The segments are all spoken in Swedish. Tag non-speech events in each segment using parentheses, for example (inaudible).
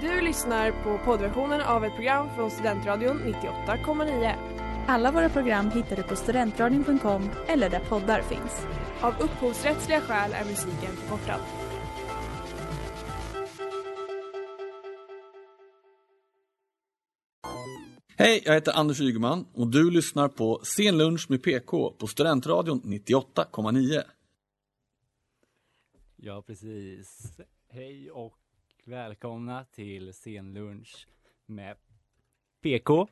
Du lyssnar på poddversionen av ett program från Studentradion 98,9. Alla våra program hittar du på studentradion.com eller där poddar finns. Av upphovsrättsliga skäl är musiken förkortad. Hej, jag heter Anders Ygeman och du lyssnar på Sen lunch med PK på Studentradion 98,9. Ja, precis. Hej och välkomna till Scenlunch med PK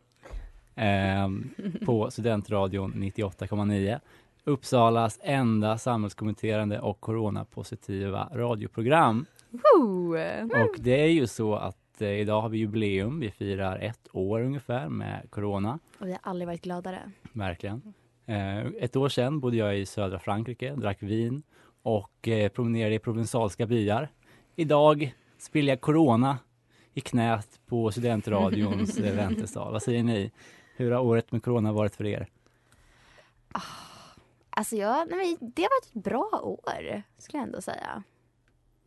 ehm, på (laughs) Studentradion 98,9. Uppsalas enda samhällskommenterande och coronapositiva radioprogram. Woo! Och det är ju så att eh, idag har vi jubileum. Vi firar ett år ungefär med corona. Och vi har aldrig varit gladare. Verkligen. Eh, ett år sedan bodde jag i södra Frankrike, drack vin och eh, promenerade i provensalska byar. Idag spiller jag corona i knät på studentradions (laughs) väntesal. Vad säger ni? Hur har året med corona varit för er? Alltså jag, nej men det har varit ett bra år, skulle jag ändå säga.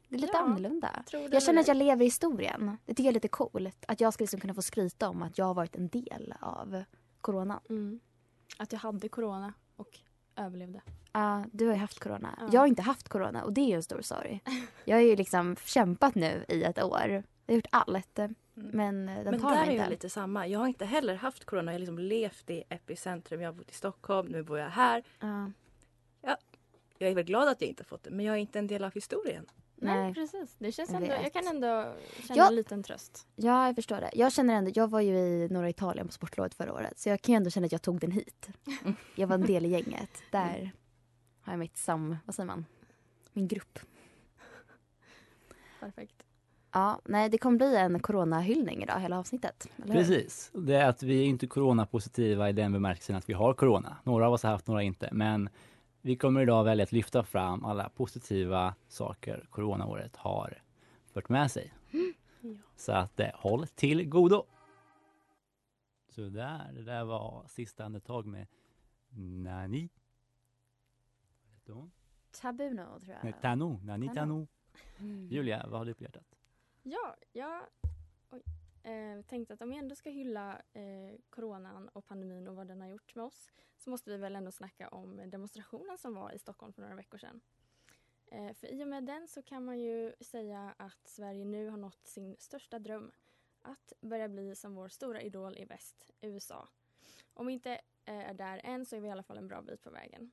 Det är lite Ja, annorlunda. Tror det Jag känner att jag lever i historien. Det tycker jag är lite coolt. Att jag ska liksom kunna få skryta om att jag har varit en del av corona. Mm. Att jag hade corona och överlevde. Ja, du har ju haft corona. Ja. Jag har inte haft corona och det är ju en stor sorg. Jag har ju liksom kämpat nu i ett år. Jag har gjort allt. Men eh, den Men tar där mig är inte. jag lite samma. Jag har inte heller haft corona. Jag har liksom levt i epicentrum. Jag har bott i Stockholm. Nu bor jag här. Ja. Jag är väl glad att jag inte fått det. Men jag är inte en del av historien. Nej, Nej. precis. Det känns Jag ändå, jag kan ändå känna Ja. en liten tröst. Ja, jag förstår det. Jag känner ändå, jag var ju i norra Italien på sportlovet förra året. Så jag kan ju ändå känna att jag tog den hit. Jag var en del i gänget. Där har jag mitt sam, vad säger man? Min grupp. Perfekt. Ja, nej det kommer bli en coronahyllning idag, hela avsnittet. Precis. Det är att vi är inte coronapositiva i den bemärkelsen att vi har corona. Några av oss har haft, några inte. Men vi kommer idag välja att lyfta fram alla positiva saker coronaåret har fört med sig. Ja. Så att eh, håll till godo! Så där, det där var sista andetag med Nani. Vad heter hon? Tabuno, tror jag. Nej, Tano, Nani. Tano. Mm. Julia, vad har du på hjärtat? Ja, jag eh, tänkte att om vi ändå ska hylla eh, coronan och pandemin och vad den har gjort med oss så måste vi väl ändå snacka om demonstrationen som var i Stockholm för några veckor sedan. Eh, för i och med den så kan man ju säga att Sverige nu har nått sin största dröm. Att börja bli som vår stora idol i väst, USA. Om vi inte eh, är där än så är vi i alla fall en bra bit på vägen.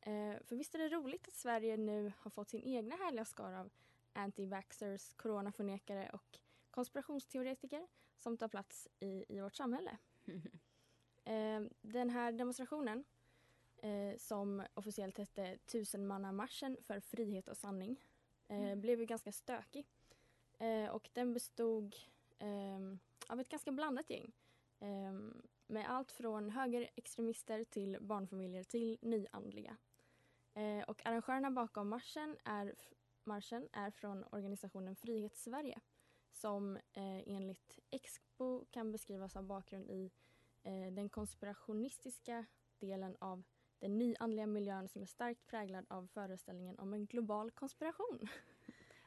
Eh, för visst är det roligt att Sverige nu har fått sin egna härliga skara av anti-vaxxers, coronaförnekare och konspirationsteoretiker som tar plats i, i vårt samhälle. (laughs) Eh, den här demonstrationen eh, som officiellt hette Tusenmannamarschen för frihet och sanning eh, blev ju ganska stökig. Och den bestod eh, av ett ganska blandat gäng. Eh, med allt från högerextremister till barnfamiljer till nyandliga. Och arrangörerna bakom marschen är, marschen är från organisationen Frihet Sverige som eh, enligt Expo kan beskrivas av bakgrund i eh, den konspirationistiska delen av den nyandliga miljön som är starkt präglad av föreställningen om en global konspiration. (laughs)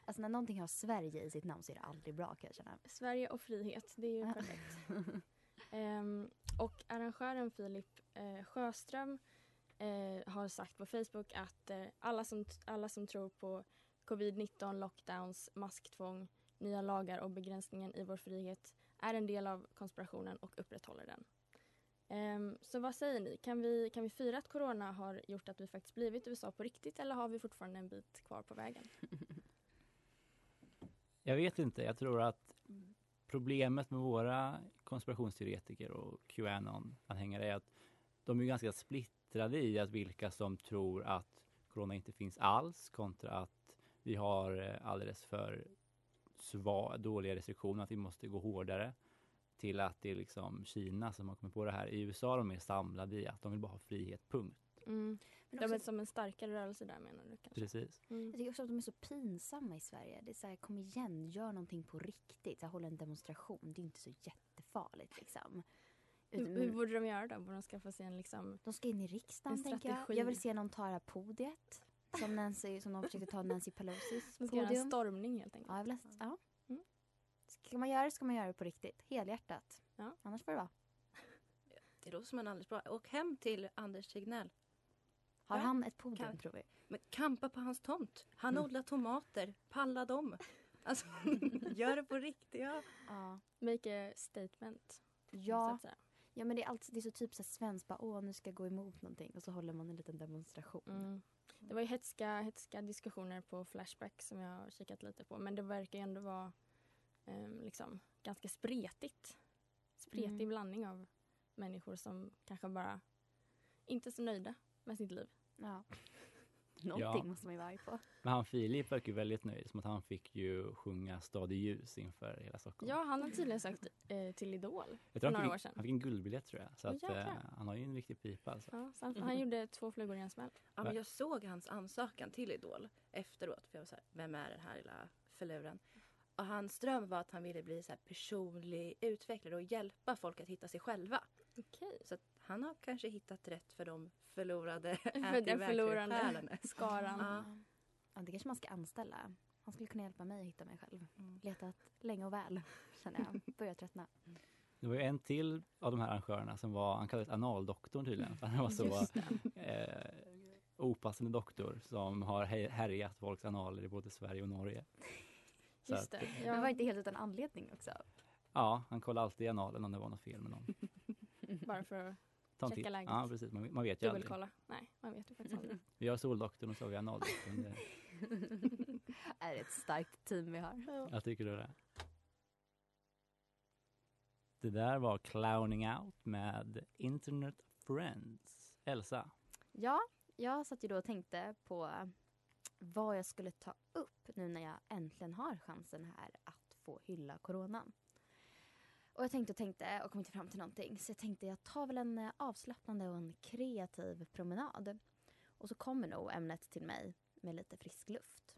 Alltså när någonting har Sverige i sitt namn så är det aldrig bra kan jag känna. Sverige och frihet, det är ju perfekt. (laughs) Ehm, och arrangören Filip eh, Sjöström eh, har sagt på Facebook att eh, alla, som, alla som tror på covid-19, lockdowns, masktvång, nya lagar och begränsningen i vår frihet är en del av konspirationen och upprätthåller den. Um, så vad säger ni? Kan vi, kan vi fira att corona har gjort att vi faktiskt blivit USA på riktigt eller har vi fortfarande en bit kvar på vägen? (laughs) Jag vet inte. Jag tror att problemet med våra konspirationsteoretiker och Qanon-anhängare är att de är ganska splittrade i att vilka som tror att corona inte finns alls kontra att vi har eh, alldeles för dåliga restriktioner, att vi måste gå hårdare till att det är liksom Kina som har kommit på det här. I USA är de mer samlade i att de vill bara ha frihet, punkt. Mm. Men De är som en starkare rörelse där menar du kanske? Precis. Mm. jag tycker också att de är så pinsamma i Sverige. Det är så här, kom igen, gör någonting på riktigt. Så här, håll en demonstration. Det är inte så jättefarligt liksom. Hur, Utan- hur borde de göra då? Borde de skaffa sig en liksom... De ska in i riksdagen En tänker jag. Jag vill se någon ta det här podiet. Som, Nancy, som de försökte ta Nancy Pelosis ska göra en podium. stormning helt enkelt. Ja, jag vill, ja. Mm. Ska man göra det ska man göra det på riktigt. Helhjärtat. Ja. Annars får det vara. Det låter som en alldeles bra. Åk hem till Anders Tegnell. Har Ja, han ett podium kan- tror vi? Men kampa på hans tomt. Han Mm. odlar tomater. Palla dem. Alltså, (laughs) gör det på riktigt. Ja. Ja. Make a statement. Ja, ja men det är, alltid, det är så typ så svenskt. Bara, Åh, nu ska jag gå emot någonting. Och så håller man en liten demonstration. Mm. Det var ju hetska, hetska diskussioner på Flashback som jag har kikat lite på. Men det verkar ju ändå vara ehm, liksom, ganska spretigt. Spretig Mm. blandning av människor som kanske bara inte är så nöjda med sitt liv. Ja. (laughs) Någonting Ja. måste man ju vara arg på. Men han Filip verkar ju väldigt nöjd, som att han fick ju sjunga Stad i ljus inför hela Stockholm. Ja, han har tydligen sökt eh, till Idol jag för tror några han år sedan. han fick en guldbiljett tror jag. Så Åh, att, eh, han har ju en riktig pipa alltså. Ja, han, han (laughs) gjorde två flugor i en smäll. Ja, men jag såg hans ansökan till Idol efteråt. För jag var så här, vem är den här lilla förluren? Och hans dröm var att han ville bli så här personlig utvecklare och hjälpa folk att hitta sig själva. Okej. Så att han har kanske hittat rätt för de förlorade (laughs) För den förlorande (laughs) skaran. Ja. Ja, det kanske man ska anställa. Han skulle kunna hjälpa mig att hitta mig själv. Mm. Letat länge och väl, (laughs) känner jag. Börjar tröttna. Det var ju en till av de här arrangörerna som var, han kallades analdoktorn tydligen. för Han var så eh, opassande doktor som har hä- härjat folks analer i både Sverige och Norge. Just att, det. Men Ja, var inte helt utan anledning också. ja, han kollade alltid i analen om det var något fel med någon. bara för att Ta en Checka titt. läget. Ja, precis. Man, man vet ju aldrig. dubbelkolla. Nej, man vet ju faktiskt aldrig. (laughs) Vi har soldoktorn och så har vi analdoktorn. (laughs) Det- är det ett starkt team vi har. Jag tycker är det. Det där var Clowning Out med Internet Friends. Elsa. Ja, jag satt ju då och tänkte på vad jag skulle ta upp nu när jag äntligen har chansen här att få hylla coronan. Och jag tänkte och tänkte och kom inte fram till någonting. Så jag tänkte jag tar väl en eh, avslappnande och en kreativ promenad. Och så kommer nog ämnet till mig med lite frisk luft.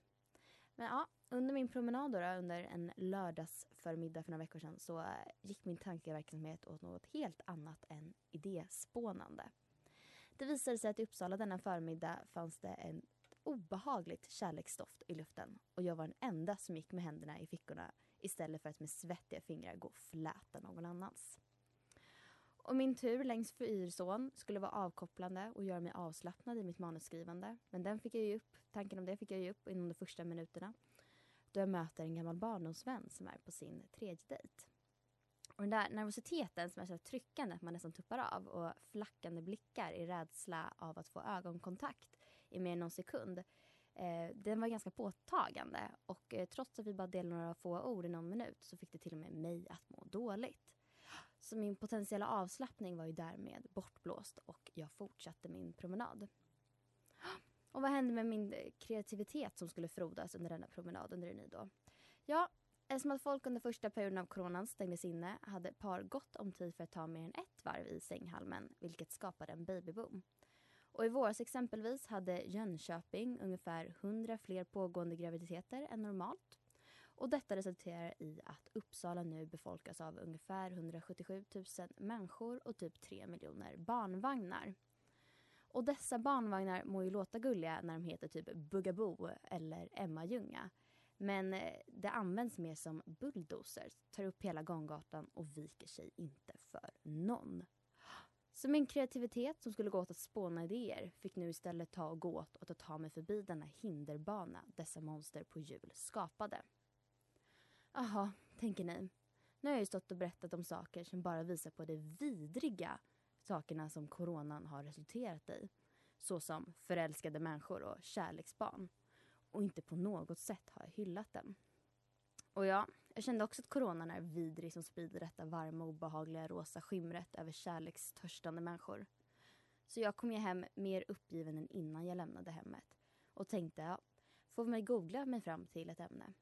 Men ja, under min promenad då, under en lördagsförmiddag för några veckor sedan så eh, gick min tankeverksamhet åt något helt annat än idéspånande. Det visade sig att i Uppsala denna förmiddag fanns det en obehagligt kärleksdoft i luften och jag var den enda som gick med händerna i fickorna istället för att med svettiga fingrar gå och fläta någon annans. Och min tur längs Fyrsån skulle vara avkopplande och göra mig avslappnad i mitt manusskrivande. Men den fick jag ju upp, tanken om det fick jag ju upp inom de första minuterna. Då jag möter en gammal barndomsvän som är på sin tredje dejt. Och den där nervositeten som är så tryckande att man nästan tuppar av och flackande blickar i rädsla av att få ögonkontakt i mer än någon sekund. Eh, den var ganska påtagande och eh, trots att vi bara delade några få ord i någon minut så fick det till och med mig att må dåligt. Så min potentiella avslappning var ju därmed bortblåst och jag fortsatte min promenad. Och vad hände med min kreativitet som skulle frodas under denna promenad under ni då? Ja, Eftersom att folk under första perioden av coronan stängdes inne hade par gott om tid för att ta mer än ett varv i sänghalmen, vilket skapade en babyboom. Och i våras exempelvis hade Jönköping ungefär 100 fler pågående graviditeter än normalt. Och detta resulterar i att Uppsala nu befolkas av ungefär 177 000 människor och typ 3 miljoner barnvagnar. Och dessa barnvagnar må ju låta gulliga när de heter typ Bugaboo eller Emma Ljunga. Men eh, det används mer som bulldozers, tar upp hela gånggatan och viker sig inte för någon. Så min kreativitet som skulle gå åt att spåna idéer fick nu istället ta och gå åt att ta mig förbi denna hinderbana dessa monster på hjul skapade. Jaha, tänker ni. Nu har jag ju stått och berättat om saker som bara visar på det vidriga sakerna som coronan har resulterat i. Såsom förälskade människor och kärleksbarn och inte på något sätt har jag hyllat dem. Och ja, jag kände också att coronan är vidrig som sprider detta varma obehagliga rosa skimret över kärlekstörstande människor. Så jag kom ju hem mer uppgiven än innan jag lämnade hemmet och tänkte, ja, får mig googla mig fram till ett ämne.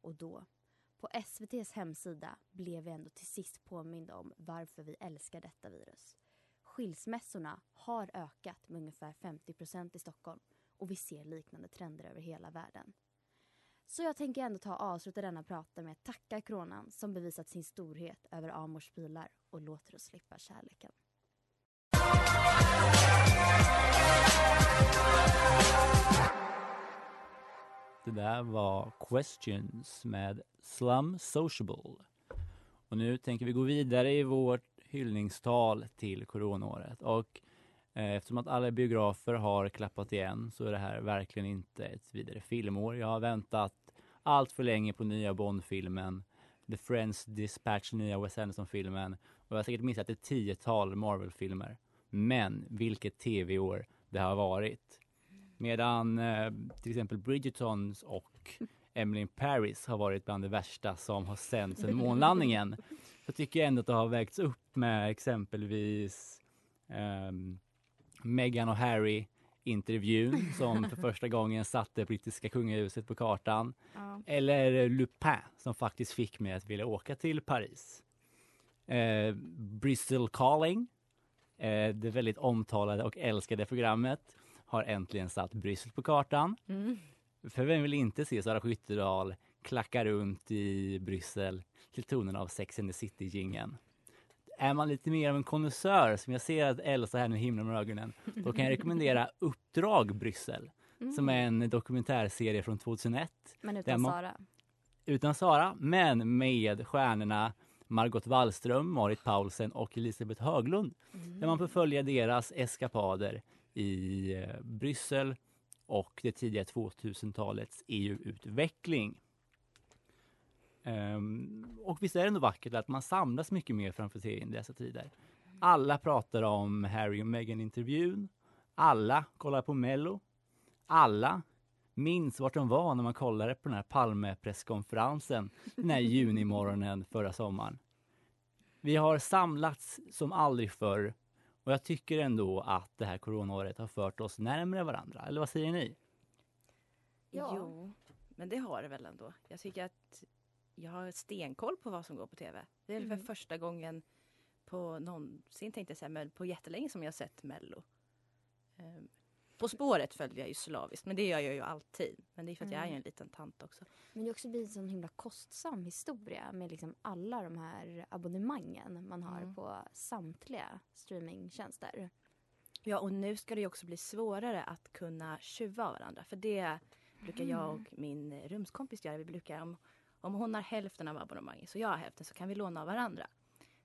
Och då, på SVTs hemsida, blev vi ändå till sist påminda om varför vi älskar detta virus. Skilsmässorna har ökat med ungefär 50% i Stockholm och vi ser liknande trender över hela världen. Så jag tänker ändå ta och avsluta denna prata med att tacka coronan som bevisat sin storhet över Amors bilar och låter oss slippa kärleken. Det där var Questions med Slum Sociable. Och nu tänker vi gå vidare i vårt hyllningstal till coronaåret. Och Eh, eftersom att alla biografer har klappat igen så är det här verkligen inte ett vidare filmår. Jag har väntat allt för länge på nya Bond-filmen, The Friends Dispatch, nya Wes Anderson-filmen och jag har säkert missat ett tiotal Marvel-filmer. Men vilket tv-år det har varit. Medan eh, till exempel Bridgertons och Emily in Paris har varit bland det värsta som har sänts sedan månlandningen. Så tycker jag ändå att det har vägts upp med exempelvis um, Meghan och Harry intervjun som för första gången satte brittiska kungahuset på kartan. Ja. Eller Lupin som faktiskt fick mig att vilja åka till Paris. Eh, Bristol Calling, eh, det väldigt omtalade och älskade programmet, har äntligen satt Bryssel på kartan. Mm. För vem vill inte se Sara Skyttedal klacka runt i Bryssel till tonen av Sex and the City-jingeln? Är man lite mer av en konnässör, som jag ser att Elsa här nu himlar med ögonen, då kan jag rekommendera Uppdrag Bryssel, som är en dokumentärserie från 2001 Men utan man- Sara. utan Sara, men med stjärnorna Margot Wallström, Marit Paulsen och Elisabeth Höglund. Där man får följa deras eskapader i eh, Bryssel och det tidiga 2000-talets EU-utveckling. Ehm, och visst är det ändå vackert att man samlas mycket mer framför serien i dessa tider. Alla pratar om Harry och Meghan-intervjun. Alla kollar på Mello. Alla minns vart de var när man kollade på den här Palme-presskonferensen den här junimorgonen förra sommaren. Vi har samlats som aldrig förr och jag tycker ändå att det här coronaåret har fört oss närmare varandra. Eller vad säger ni? Ja. Jo, men det har det väl ändå. Jag tycker att jag har stenkoll på vad som går på tv. Det är väl Mm. för första gången på någonsin tänkte jag säga, men på jättelänge som jag har sett Mello. Ehm, På spåret följde jag ju slaviskt, men det gör jag ju alltid. Men det är för att jag är ju Mm. en liten tant också. Men det har också blivit en sån himla kostsam historia med liksom alla de här abonnemangen man har Mm. på samtliga streamingtjänster. Ja, och nu ska det ju också bli svårare att kunna tjuva varandra. För det brukar jag och min rumskompis göra. Vi brukar, om, om hon har hälften av abonnemanget så jag har hälften så kan vi låna av varandra.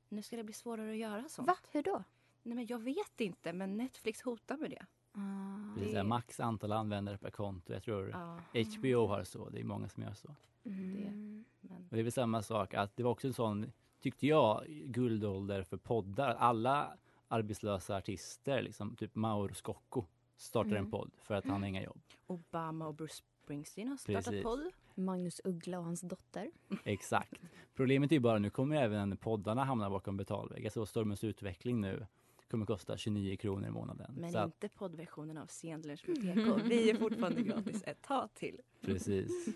Nu ska det bli svårare att göra sånt. Va? Hur då? Nej, men jag vet inte, men Netflix hotar med det. Ah. Det är max antal användare per konto. Jag tror Ja, HBO har så. Det är många som gör så. Mm. men... Och det är väl samma sak att det var också en sån, tyckte jag, guldålder för poddar. Alla arbetslösa artister, liksom typ Mauro Scocco, startade Mm. en podd för att han har inga jobb. Obama och Bruce Springsteen har startat Precis. podd. Magnus Uggla och hans dotter. Exakt. Problemet är ju bara nu kommer även poddarna hamna bakom betalvägg. Såg Stormens utveckling nu kommer kosta 29 kronor i månaden. Men Så att, inte poddversionen av Scenlunch med PK. Vi är fortfarande gratis ett tag till. precis.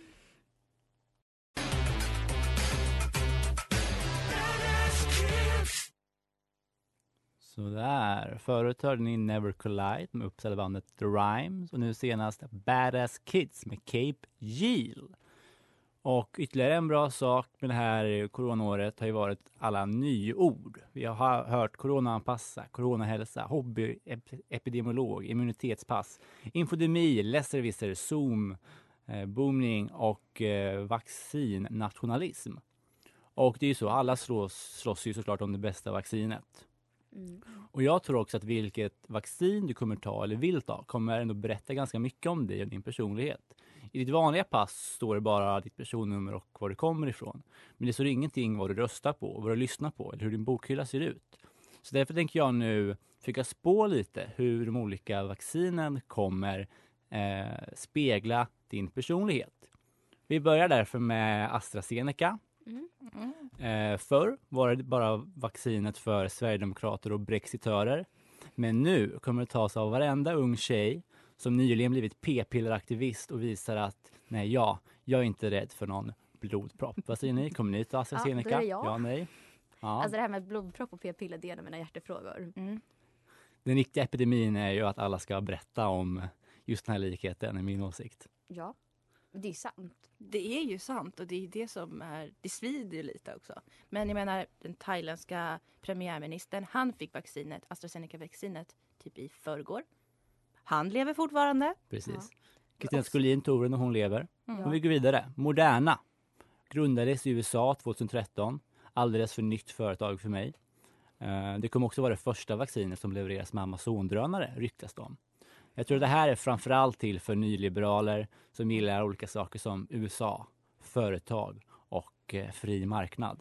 Sådär. Förut hörde ni Never Collide med Uppsalabandet The Rhymes och nu senast Badass Kids med Cape Yield. Och ytterligare en bra sak med det här coronaåret har ju varit alla nyord. Vi har hört coronaanpassa, coronahälsa, hobbyepidemiolog, immunitetspass, infodemi, lässervisser, zoom, eh, boomning och eh, vaccinnationalism. Och det är ju så, alla slåss, slåss ju såklart om det bästa vaccinet. Mm. Och jag tror också att vilket vaccin du kommer ta eller vill ta kommer ändå berätta ganska mycket om dig och din personlighet. I ditt vanliga pass står det bara ditt personnummer och var du kommer ifrån. Men det står ingenting vad du röstar på, vad du lyssnar på eller hur din bokhylla ser ut. Så därför tänker jag nu försöka spå lite hur de olika vaccinen kommer eh, spegla din personlighet. Vi börjar därför med AstraZeneca. Mm. Eh, förr var det bara vaccinet för sverigedemokrater och brexitörer. Men nu kommer det tas av varenda ung tjej som nyligen blivit p-pilleraktivist och visar att nej, ja, jag är inte rädd för någon blodpropp. Vad säger ni? Kommer ni ta AstraZeneca? är det ja. ja nej? Ja. Alltså det här med blodpropp och p-piller, det är en av mina hjärtefrågor. Mm. Den riktiga epidemin är ju att alla ska berätta om just den här likheten, är min åsikt. Ja, det är sant. Det är ju sant och det är det som är, det svider ju lite också. Men jag menar den thailändska premiärministern, han fick vaccinet, AstraZeneca-vaccinet, typ i förrgår. Han lever fortfarande. Precis. Kristina Skolin tog den när hon lever. Mm. Och vi går vidare. Moderna. Grundades i USA 2013. Alldeles för nytt företag för mig. Eh, Det kommer också vara det första vaccinet som levereras med Amazon-drönare, ryktas det om. Jag tror att det här är framförallt till för nyliberaler som gillar olika saker som USA, företag och eh, fri marknad.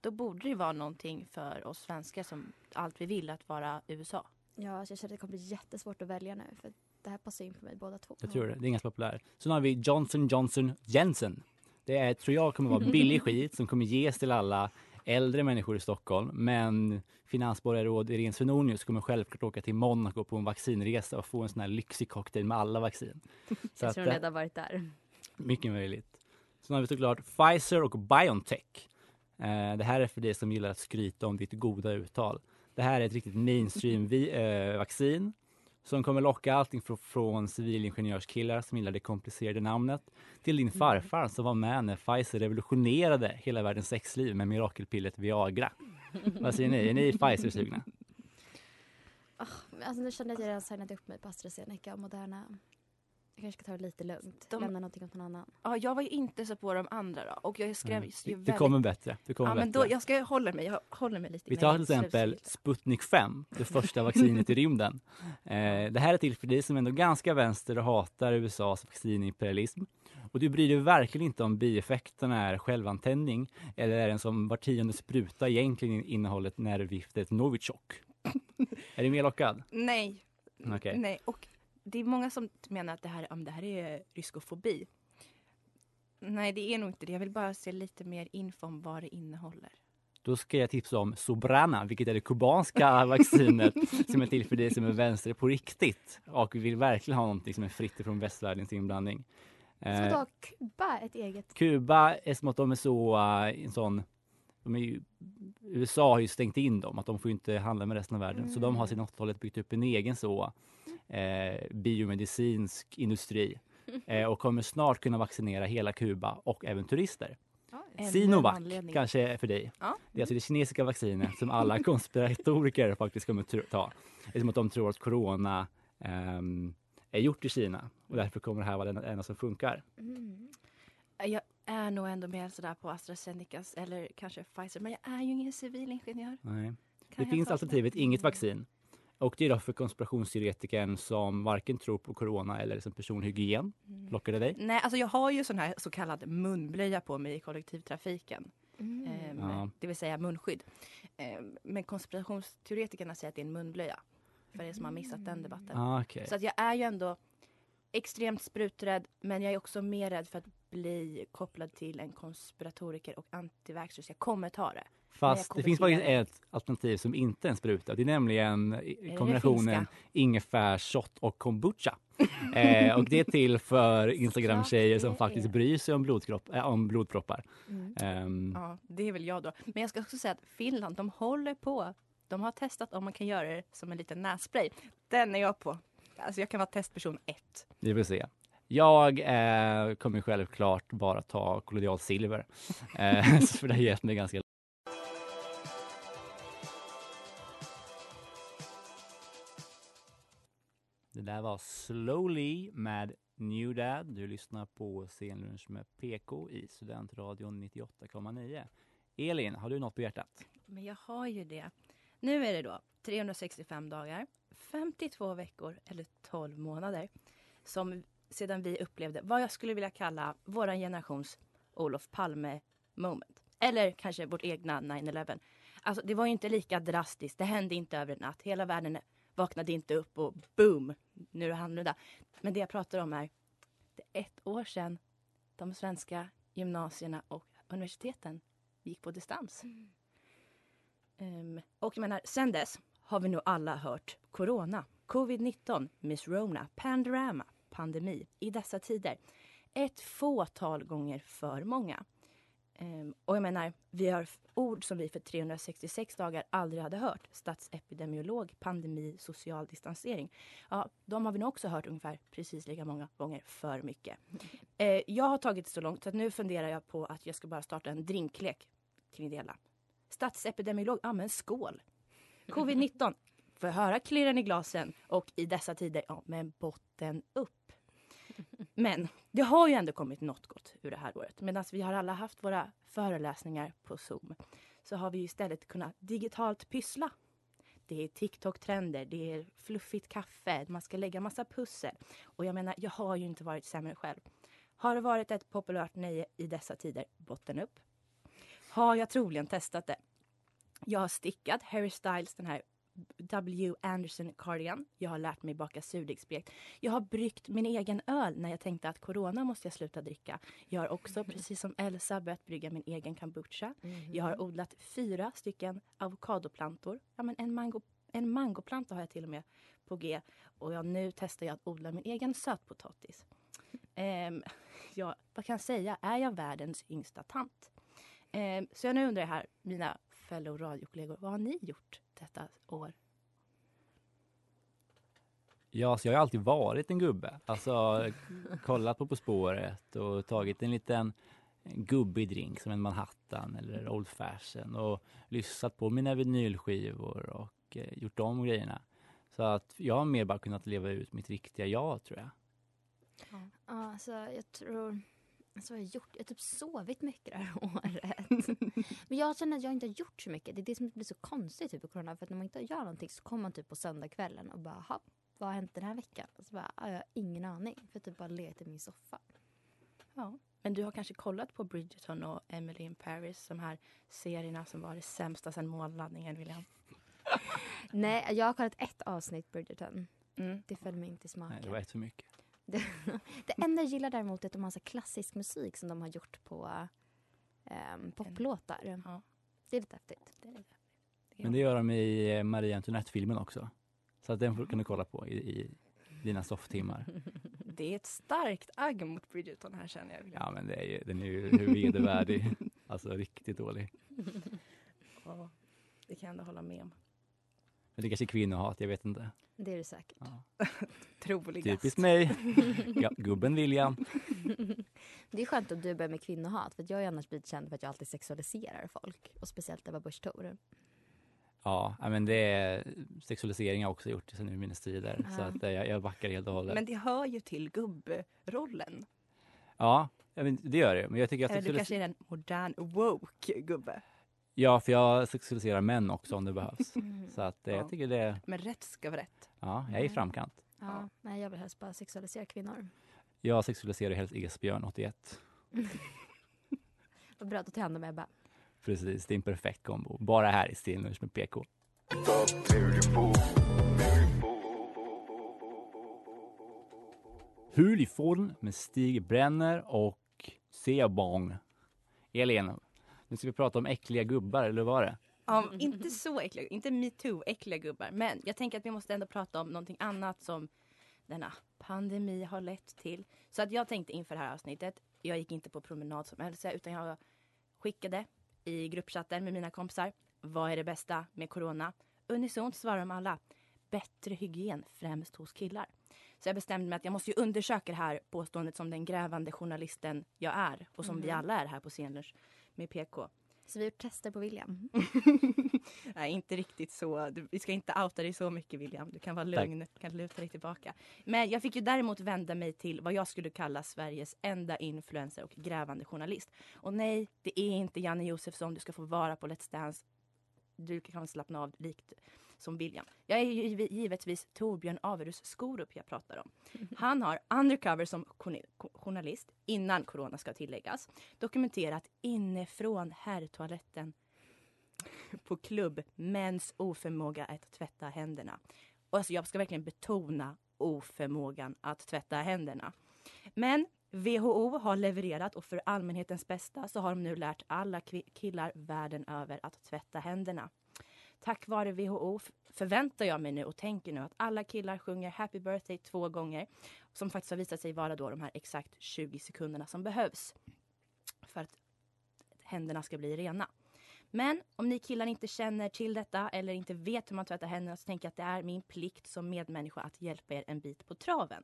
Då borde det vara någonting för oss svenskar som allt vi vill att vara USA. Ja, så jag känner att det kommer bli jättesvårt att välja nu. För det här passar in på mig båda två. Jag tror det. Det är ganska populärt. Sen har vi Johnson Johnson Jensen. Det är, tror jag kommer vara billig (laughs) skit som kommer ges till alla äldre människor i Stockholm. Men finansborgarråd Irene Svenonius kommer självklart åka till Monaco på en vaccinresa och få en sån här lyxig cocktail med alla vaccin. (laughs) Så Jag att, tror hon eh, redan varit där. mycket möjligt. Sen har vi såklart Pfizer och Biontech. Eh, det här är för dig som gillar att skryta om ditt goda uttal. Det här är ett riktigt mainstream vi, eh, vaccin som kommer locka allting från, från civilingenjörskillar som gillar det komplicerade namnet till din farfar som var med när Pfizer revolutionerade hela världens sexliv med mirakelpillet Viagra. Vad säger ni? Är ni Pfizer-sugna? Alltså, nu känner jag att jag redan signat upp mig på AstraZeneca och Moderna. Jag kanske ska ta det lite lugnt. De- Lämna någonting åt någon annan. Ja, jag var ju inte så på de andra då. Och jag skrev Mm. ju Det, det väldigt... kommer bättre. Det kommer Ja, men bättre. då, jag ska hålla mig, jag håller mig lite Vi tar till exempel slutcirkel. Sputnik 5, det första vaccinet i rymden. (laughs) Eh, det här är till för dig som ändå är ganska vänster och hatar USAs vaccinimperialism. Och du bryr dig verkligen inte om bieffekterna är självantändning eller är den som var tionde spruta egentligen innehåller nervgiftet Novichok. (laughs) är du mer lockad? Nej. Och det är många som menar att det här, om det här är ryskofobi. Nej, det är nog inte det. Jag vill bara se lite mer info om vad det innehåller. Då ska jag tipsa om Sobrana, vilket är det kubanska (laughs) vaccinet som är till för dig som är vänster på riktigt och vill verkligen ha någonting som är fritt från västvärldens inblandning. Så Eh, då Kuba ett eget? Kuba är som att de är så, uh, en sån, de är ju, USA har ju stängt in dem, att de får inte handla med resten av världen. Så de har sedan 80-talet byggt upp en egen så eh, biomedicinsk industri (laughs) eh, och kommer snart kunna vaccinera hela Kuba och även turister. En Sinovac kanske är för dig. Ja. Det är alltså det kinesiska vaccinet som alla (laughs) konspiratoriker faktiskt kommer ta. Det är som att de tror att corona ehm, är gjort i Kina och därför kommer det här vara det enda som funkar. Mm. Jag är nog ändå mer sådär på AstraZenecas eller kanske Pfizer. Men jag är ju ingen civilingenjör. Nej. Kan Det finns alternativet inget vaccin. Och det är då för konspirationsteoretikern som varken tror på corona eller som personhygien. Mm. Lockar det dig? Nej, alltså jag har ju sån här så kallad munblöja på mig i kollektivtrafiken. Mm. Ehm, Ja. Det vill säga munskydd. Ehm, men konspirationsteoretikerna säger att det är en munblöja. För er som har missat den debatten. Ah, okej. Så att jag är ju ändå extremt spruträdd. Men jag är också mer rädd för att bli kopplad till en konspiratoriker och antivaxxers. Jag kommer ta det. Fast det finns det. ett alternativ som inte är en spruta. Det är nämligen kombinationen ingefärsshot och kombucha. (laughs) eh, och det är till för Instagram-tjejer som faktiskt bryr sig om, blodkropp, äh, om blodproppar. Mm. Ehm, Ja, det är väl jag då. Men jag ska också säga att Finland, de håller på. De har testat om man kan göra det som en liten nässpray. Den är jag på. Alltså jag kan vara testperson ett. Vi får se. Jag eh, kommer självklart bara ta kollodialt silver. (laughs) Eh, (laughs) för det har gett mig ganska Det där var Slowly med New Dad. Du lyssnar på Scenlunch med PK i Studentradion 98,9. Elin, har du något på hjärtat? Men jag har ju det. Nu är det då 365 dagar, 52 veckor eller 12 månader som sedan vi upplevde vad jag skulle vilja kalla vår generations Olof Palme moment. Eller kanske vårt egna 9-11. Alltså det var ju inte lika drastiskt. Det hände inte över en natt. Hela världen vaknade inte upp och boom, nu är det annorlunda. Men det jag pratar om är det är ett år sedan de svenska gymnasierna och universiteten gick på distans. Ehm, och jag menar, sen dess har vi nog alla hört corona, covid-19, Miss Rona, Pandorama, pandemi i dessa tider. Ett fåtal gånger för många. Ehm, och jag menar, vi har ord som vi för 366 dagar aldrig hade hört. Statsepidemiolog, pandemi, social distansering. Ja, de har vi nog också hört ungefär precis lika många gånger för mycket. (laughs) Eh, jag har tagit det så långt så att nu funderar jag på att jag ska bara starta en drinklek kring det hela. Statsepidemiolog, ja men skål! Covid-19, får jag höra klirren i glasen och i dessa tider, ja men botten upp. Men det har ju ändå kommit något gott ur det här året. Medan vi har alla haft våra föreläsningar på Zoom så har vi istället kunnat digitalt pyssla. Det är TikTok-trender, det är fluffigt kaffe, man ska lägga massa pussel. Och jag menar, jag har ju inte varit sämre själv. Har det varit ett populärt nöje i dessa tider? Botten upp. Har jag troligen testat det? Jag har stickat Harry Styles den här W. Anderson cardigan. Jag har lärt mig baka surdegsspekt. Jag har bryggt min egen öl när jag tänkte att corona måste jag sluta dricka. Jag har också, (laughs) precis som Elsa, börjat brygga min egen kombucha. Jag har odlat fyra stycken avokadoplantor. Ja, men en, mango, en mangoplanta har jag till och med på G. Och jag, nu testar jag att odla min egen sötpotatis. (laughs) Ehm, ja, vad kan jag säga? Är jag världens yngsta tant? Ehm, så jag nu undrar här, mina fellow radiokollegor, vad har ni gjort detta år? Ja, så jag har alltid varit en gubbe. Alltså kollat på På spåret och tagit en liten gubbig drink som en Manhattan eller Old Fashion och lyssnat på mina vinylskivor och eh, gjort de grejerna. Så att jag har mer bara kunnat leva ut mitt riktiga jag, tror jag. Ja, alltså, jag tror... Alltså, vad har jag gjort? Jag har typ sovit mycket det här (laughs) året. Men jag känner att jag inte har gjort så mycket. Det är det som blir så konstigt typ, i corona. För att när man inte gör någonting så kommer man typ på söndagskvällen och bara, "Ha, vad har hänt den här veckan? Och så bara, "Ah, jag har ingen aning. För jag typ bara legat i min soffa. Ja. Men du har kanske kollat på Bridgerton och Emily in Paris, de här serierna som var det sämsta sedan månlandningen, William? (laughs) Nej, jag har kollat ett avsnitt Bridgerton. Mm. Det föll mig inte i smaken. Nej, det var ett för mycket. Det, (laughs) det enda jag gillar däremot är att de har så klassisk musik som de har gjort på um, poplåtar. Ja. Det är lite häftigt. Det är det. Men det gör de i eh, Marie Antoinette-filmen också. Så att den får- kan du kolla på i, i dina sofftimmar. (laughs) Det är ett starkt agg mot Bridgerton här känner jag. Ja, men det är ju, den är ju hur vedervärdig. (laughs) Alltså riktigt dålig. Ja, det kan jag ändå hålla med om. Men det kanske är kvinnohat, jag vet inte. Det är det säkert. Ja. (laughs) Troligast. Typiskt mig. Ja, gubben William. (laughs) Det är skönt att du börjar med kvinnohat för att jag har ju annars blivit känd för att jag alltid sexualiserar folk. Och speciellt Ebba Busch Thor. Ja, men det är sexualisering har jag också gjort sen urminnes tider. Så Ja. att eh, jag, jag backar helt och hållet. Men det hör ju till gubbrollen. Ja, det gör det. Men jag tycker att Eller du kanske är en modern woke gubbe. Ja, för jag sexualiserar män också om det behövs. Mm. Så att eh, Ja. jag tycker det, Men rätt ska vara rätt. ja, jag är i framkant. Ja, nej, jag vill helst bara sexualisera kvinnor. Jag sexualiserar helst Esbjörn 81. (laughs) Vad bra, då tar jag hand om Ebba. Precis, det är en perfekt kombo. Bara här i Stenlunch med PK. Hulifon med Stig Brenner och Sebong. Elin, nu ska vi prata om äckliga gubbar, eller vad var det? Ja, inte så äckliga, inte metoo äckliga gubbar. Men jag tänker att vi måste ändå prata om någonting annat som denna pandemi har lett till. Så att jag tänkte inför det här avsnittet, jag gick inte på promenad som Elsa utan jag skickade i gruppchatten med mina kompisar. Vad är det bästa med corona? Unisont svarar de alla. Bättre hygien, främst hos killar. Så jag bestämde mig att jag måste ju undersöka det här påståendet som den grävande journalisten jag är och som vi alla är här på Scenlunch med PK. Så vi har gjort tester på William. (laughs) Nej, inte riktigt så. Du, vi ska inte outa dig så mycket William. Du kan vara lugn, du kan luta dig tillbaka. Men jag fick ju däremot vända mig till vad jag skulle kalla Sveriges enda influencer och grävande journalist. Och nej, det är inte Janne Josefsson du ska få vara på Let's Dance. Du kan slappna av likt som William. Jag är ju givetvis Torbjörn Averus Skorup jag pratar om. Han har undercover som journalist, innan corona ska tilläggas, dokumenterat inifrån herrtoaletten på klubb mäns oförmåga att tvätta händerna. Och alltså jag ska verkligen betona oförmågan att tvätta händerna. Men WHO har levererat och för allmänhetens bästa så har de nu lärt alla killar världen över att tvätta händerna. Tack vare WHO förväntar jag mig nu och tänker nu att alla killar sjunger Happy birthday två gånger. Som faktiskt har visat sig vara då de här exakt 20 sekunderna som behövs för att händerna ska bli rena. Men om ni killar inte känner till detta eller inte vet hur man tvättar händerna så tänker jag att det är min plikt som medmänniska att hjälpa er en bit på traven.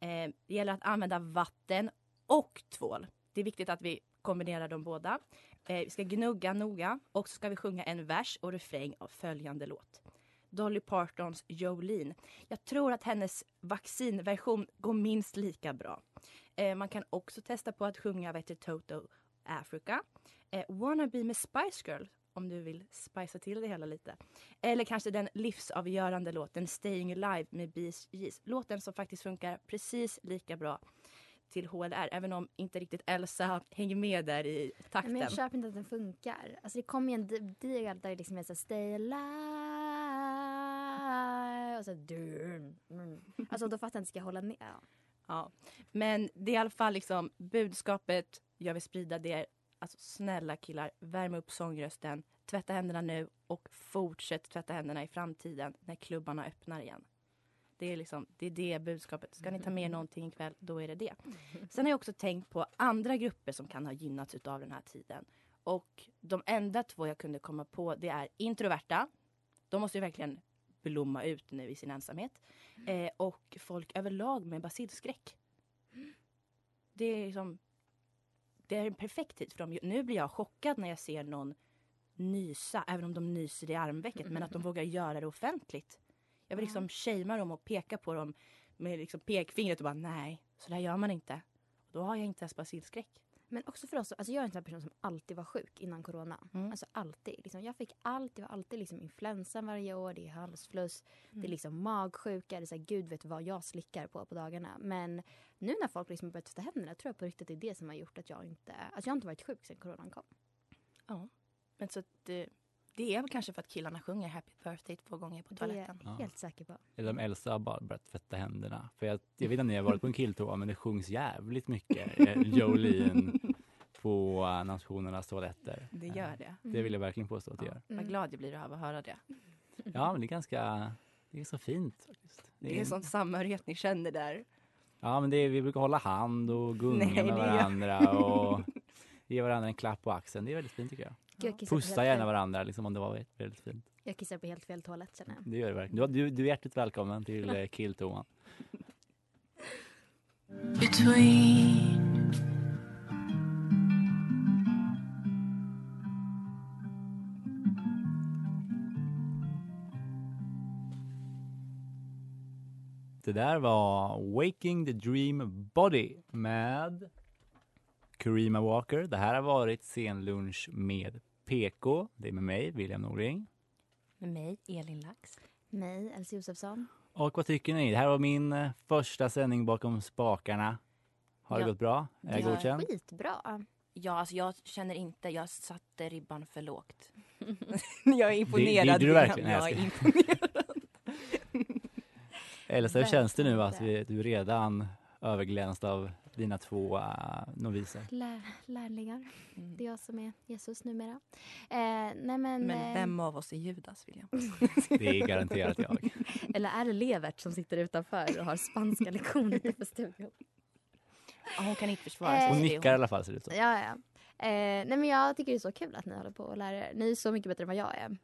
Eh, det gäller att använda vatten och tvål. Det är viktigt att vi kombinerar de båda. Eh, vi ska gnugga noga och så ska vi sjunga en vers och refräng av följande låt. Dolly Partons Jolene. Jag tror att hennes vaccinversion går minst lika bra. Eh, man kan också testa på att sjunga vet Toto Africa. Eh, Wanna be med Spice Girl om du vill spicea till det hela lite. Eller kanske den livsavgörande låten Staying Alive med Bee Gees. Låten som faktiskt funkar precis lika bra till HLR, även om inte riktigt Elsa hänger med där i takten. Men jag köper inte att den funkar. Alltså det kommer ju en del där det liksom är såhär stay alive och så dun, mm. Alltså då fattar jag inte, ska jag hålla ner? Ja. Ja. Men det är i alla fall liksom budskapet jag vill sprida det är alltså snälla killar, värm upp sångrösten, tvätta händerna nu och fortsätt tvätta händerna i framtiden när klubbarna öppnar igen. Det är liksom det, är det budskapet. Ska ni ta med någonting ikväll, då är det det. Sen har jag också tänkt på andra grupper som kan ha gynnats av den här tiden. Och de enda två jag kunde komma på det är introverta. De måste ju verkligen blomma ut nu i sin ensamhet. Eh, och folk överlag med basilskräck. Det är liksom det är en perfekt tid för dem. Nu blir jag chockad när jag ser någon nysa, även om de nyser i armvecket, men att de (laughs) vågar göra det offentligt. Jag vill liksom shamea dem och peka på dem med liksom pekfingret och bara nej, så där gör man inte. Då har jag inte ens basilskräck. Men också för oss, alltså jag är en sån person som alltid var sjuk innan corona. Mm. Alltså alltid. Liksom, jag fick allt, det var alltid liksom influensan varje år, det är halsfluss, det är Mm. liksom magsjuka, det är så här, gud vet vad jag slickar på på dagarna. Men nu när folk liksom börjat tvätta händerna tror jag på riktigt det är det som har gjort att jag inte, alltså jag har inte varit sjuk sedan coronan kom. Ja. Men så att det, är väl kanske för att killarna sjunger Happy birthday två gånger på Det är toaletten. jag Ja. helt säker på. Eller om Elsa har bara börjat tvätta händerna. För jag, jag vet inte om ni har varit på en killtoa, men det sjungs jävligt mycket eh, Jolene på eh, nationernas toaletter. Det gör det. Det vill jag verkligen påstå att det gör. Vad glad jag blir av att höra det. Ja, men det är ganska, det är så fint faktiskt. Det är en sån samhörighet ni känner där. Ja, men det är, vi brukar hålla hand och gunga med varandra och ge varandra en klapp på axeln. Det är väldigt fint tycker jag. Gud, jag, kissar på Pussa gärna fel, varandra liksom, om det var väldigt fint. jag kissar på helt fel toalett känner jag. Det gör det verkligen. Du, du, du är hjärtligt välkommen till eh, (laughs) killtoan. Det där var Waking the Dream Body med Karima Walker. Det här har varit scenlunch med PK. Det är med mig, William Norling. Med mig, Elin Lax. Mig, Elsie Josefsson. Och vad tycker ni? Det här var min eh, första sändning bakom spakarna. Har det Ja. gått bra? Är jag Ja. godkänd? Skitbra. Ja, alltså jag känner inte, jag satte ribban för lågt. (laughs) jag är imponerad. det- det är du verkligen. Jag jag är imponerad. (laughs) Eller så känns det nu att vi, du är redan överglänst av dina två uh, noviser. Lär, lärlingar. Mm. Det är jag som är Jesus numera. Eh, nej men, Men eh, vem av oss är Judas, William? (laughs) Det är garanterat jag. (laughs) Eller är det Levert som sitter utanför och har spanska lektioner utanför studion? Ja, hon kan inte försvara Eh, sig. Hon det är nickar i alla fall ser det ut som. Ja, ja. Eh, nej men jag tycker det är så kul att ni håller på och lär er. Ni är så mycket bättre än vad jag är.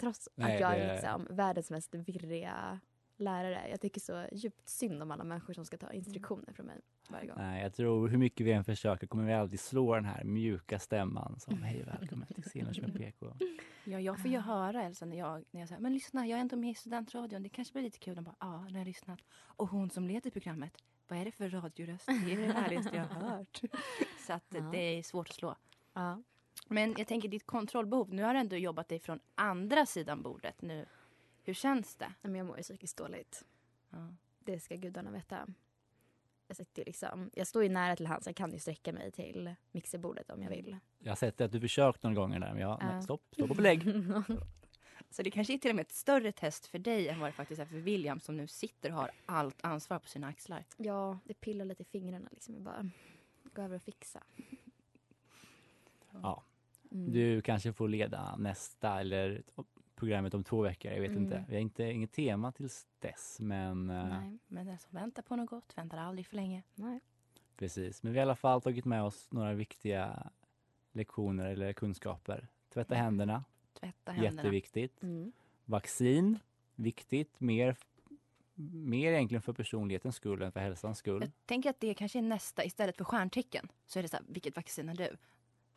Trots Nej, att jag det- är liksom världens mest virriga lärare. Jag tycker så djupt synd om alla människor som ska ta instruktioner från mig varje gång. Nej, jag tror hur mycket vi än försöker kommer vi alltid slå den här mjuka stämman som hej välkommen till Scenlunch med PK. Ja, jag får ju höra Elsa när jag, när jag säger men lyssna, jag är ändå med i studentradion. Det kanske blir lite kul. De bara, ja, när jag har lyssnat. Och hon som leder programmet, vad är det för radioröst? Det är det härligaste jag har hört. (laughs) Så att Ja. det är svårt att slå. Ja. Men jag tänker ditt kontrollbehov, nu har du ändå jobbat dig från andra sidan bordet nu. Hur känns det? Men jag mår ju psykiskt dåligt. Ja. Det ska gudarna veta. Jag, sitter liksom, jag står ju nära till hans, jag kan ju sträcka mig till mixerbordet om jag vill. Jag har sett att du försökt några gånger där men jag, Ja. nej, stopp, stopp och belägg. (laughs) Så det kanske är till och med ett större test för dig än vad det faktiskt är för William som nu sitter och har allt ansvar på sina axlar. ja, det pillar lite i fingrarna liksom. Jag bara, gå över och fixa. Ja. Mm. Du kanske får leda nästa eller programmet om två veckor, jag vet Mm. inte. Vi har inte inget tema tills dess men eh, Nej, Men den som väntar på något gott väntar aldrig för länge. nej. precis. Men vi har i alla fall tagit med oss några viktiga lektioner eller kunskaper. Tvätta händerna, Tvätta händerna. jätteviktigt. Mm. Vaccin, viktigt. Mer, mer egentligen för personlighetens skull än för hälsans skull. Jag tänker att det kanske är nästa, istället för stjärntecken så är det så här, vilket vaccin är du?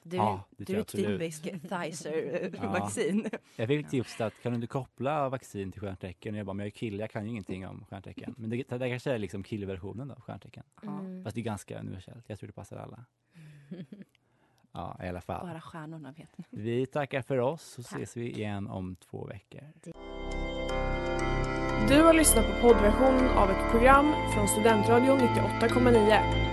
Du, Ja, det du är typisk Ja. Pfizer-vaccin. Jag fick tips att kan du inte koppla vaccin till stjärntecken? Och jag bara, men jag är kille, jag kan ju ingenting om stjärntecken. Men det, det kanske är liksom killversionen av stjärntecken. Mm. Fast det är ganska universellt. Jag tror det passar alla. (laughs) Ja, i alla fall. Bara stjärnorna vet. Vi tackar för oss så Tack. ses vi igen om två veckor. Du har lyssnat på poddversionen av ett program från Studentradion 98,9.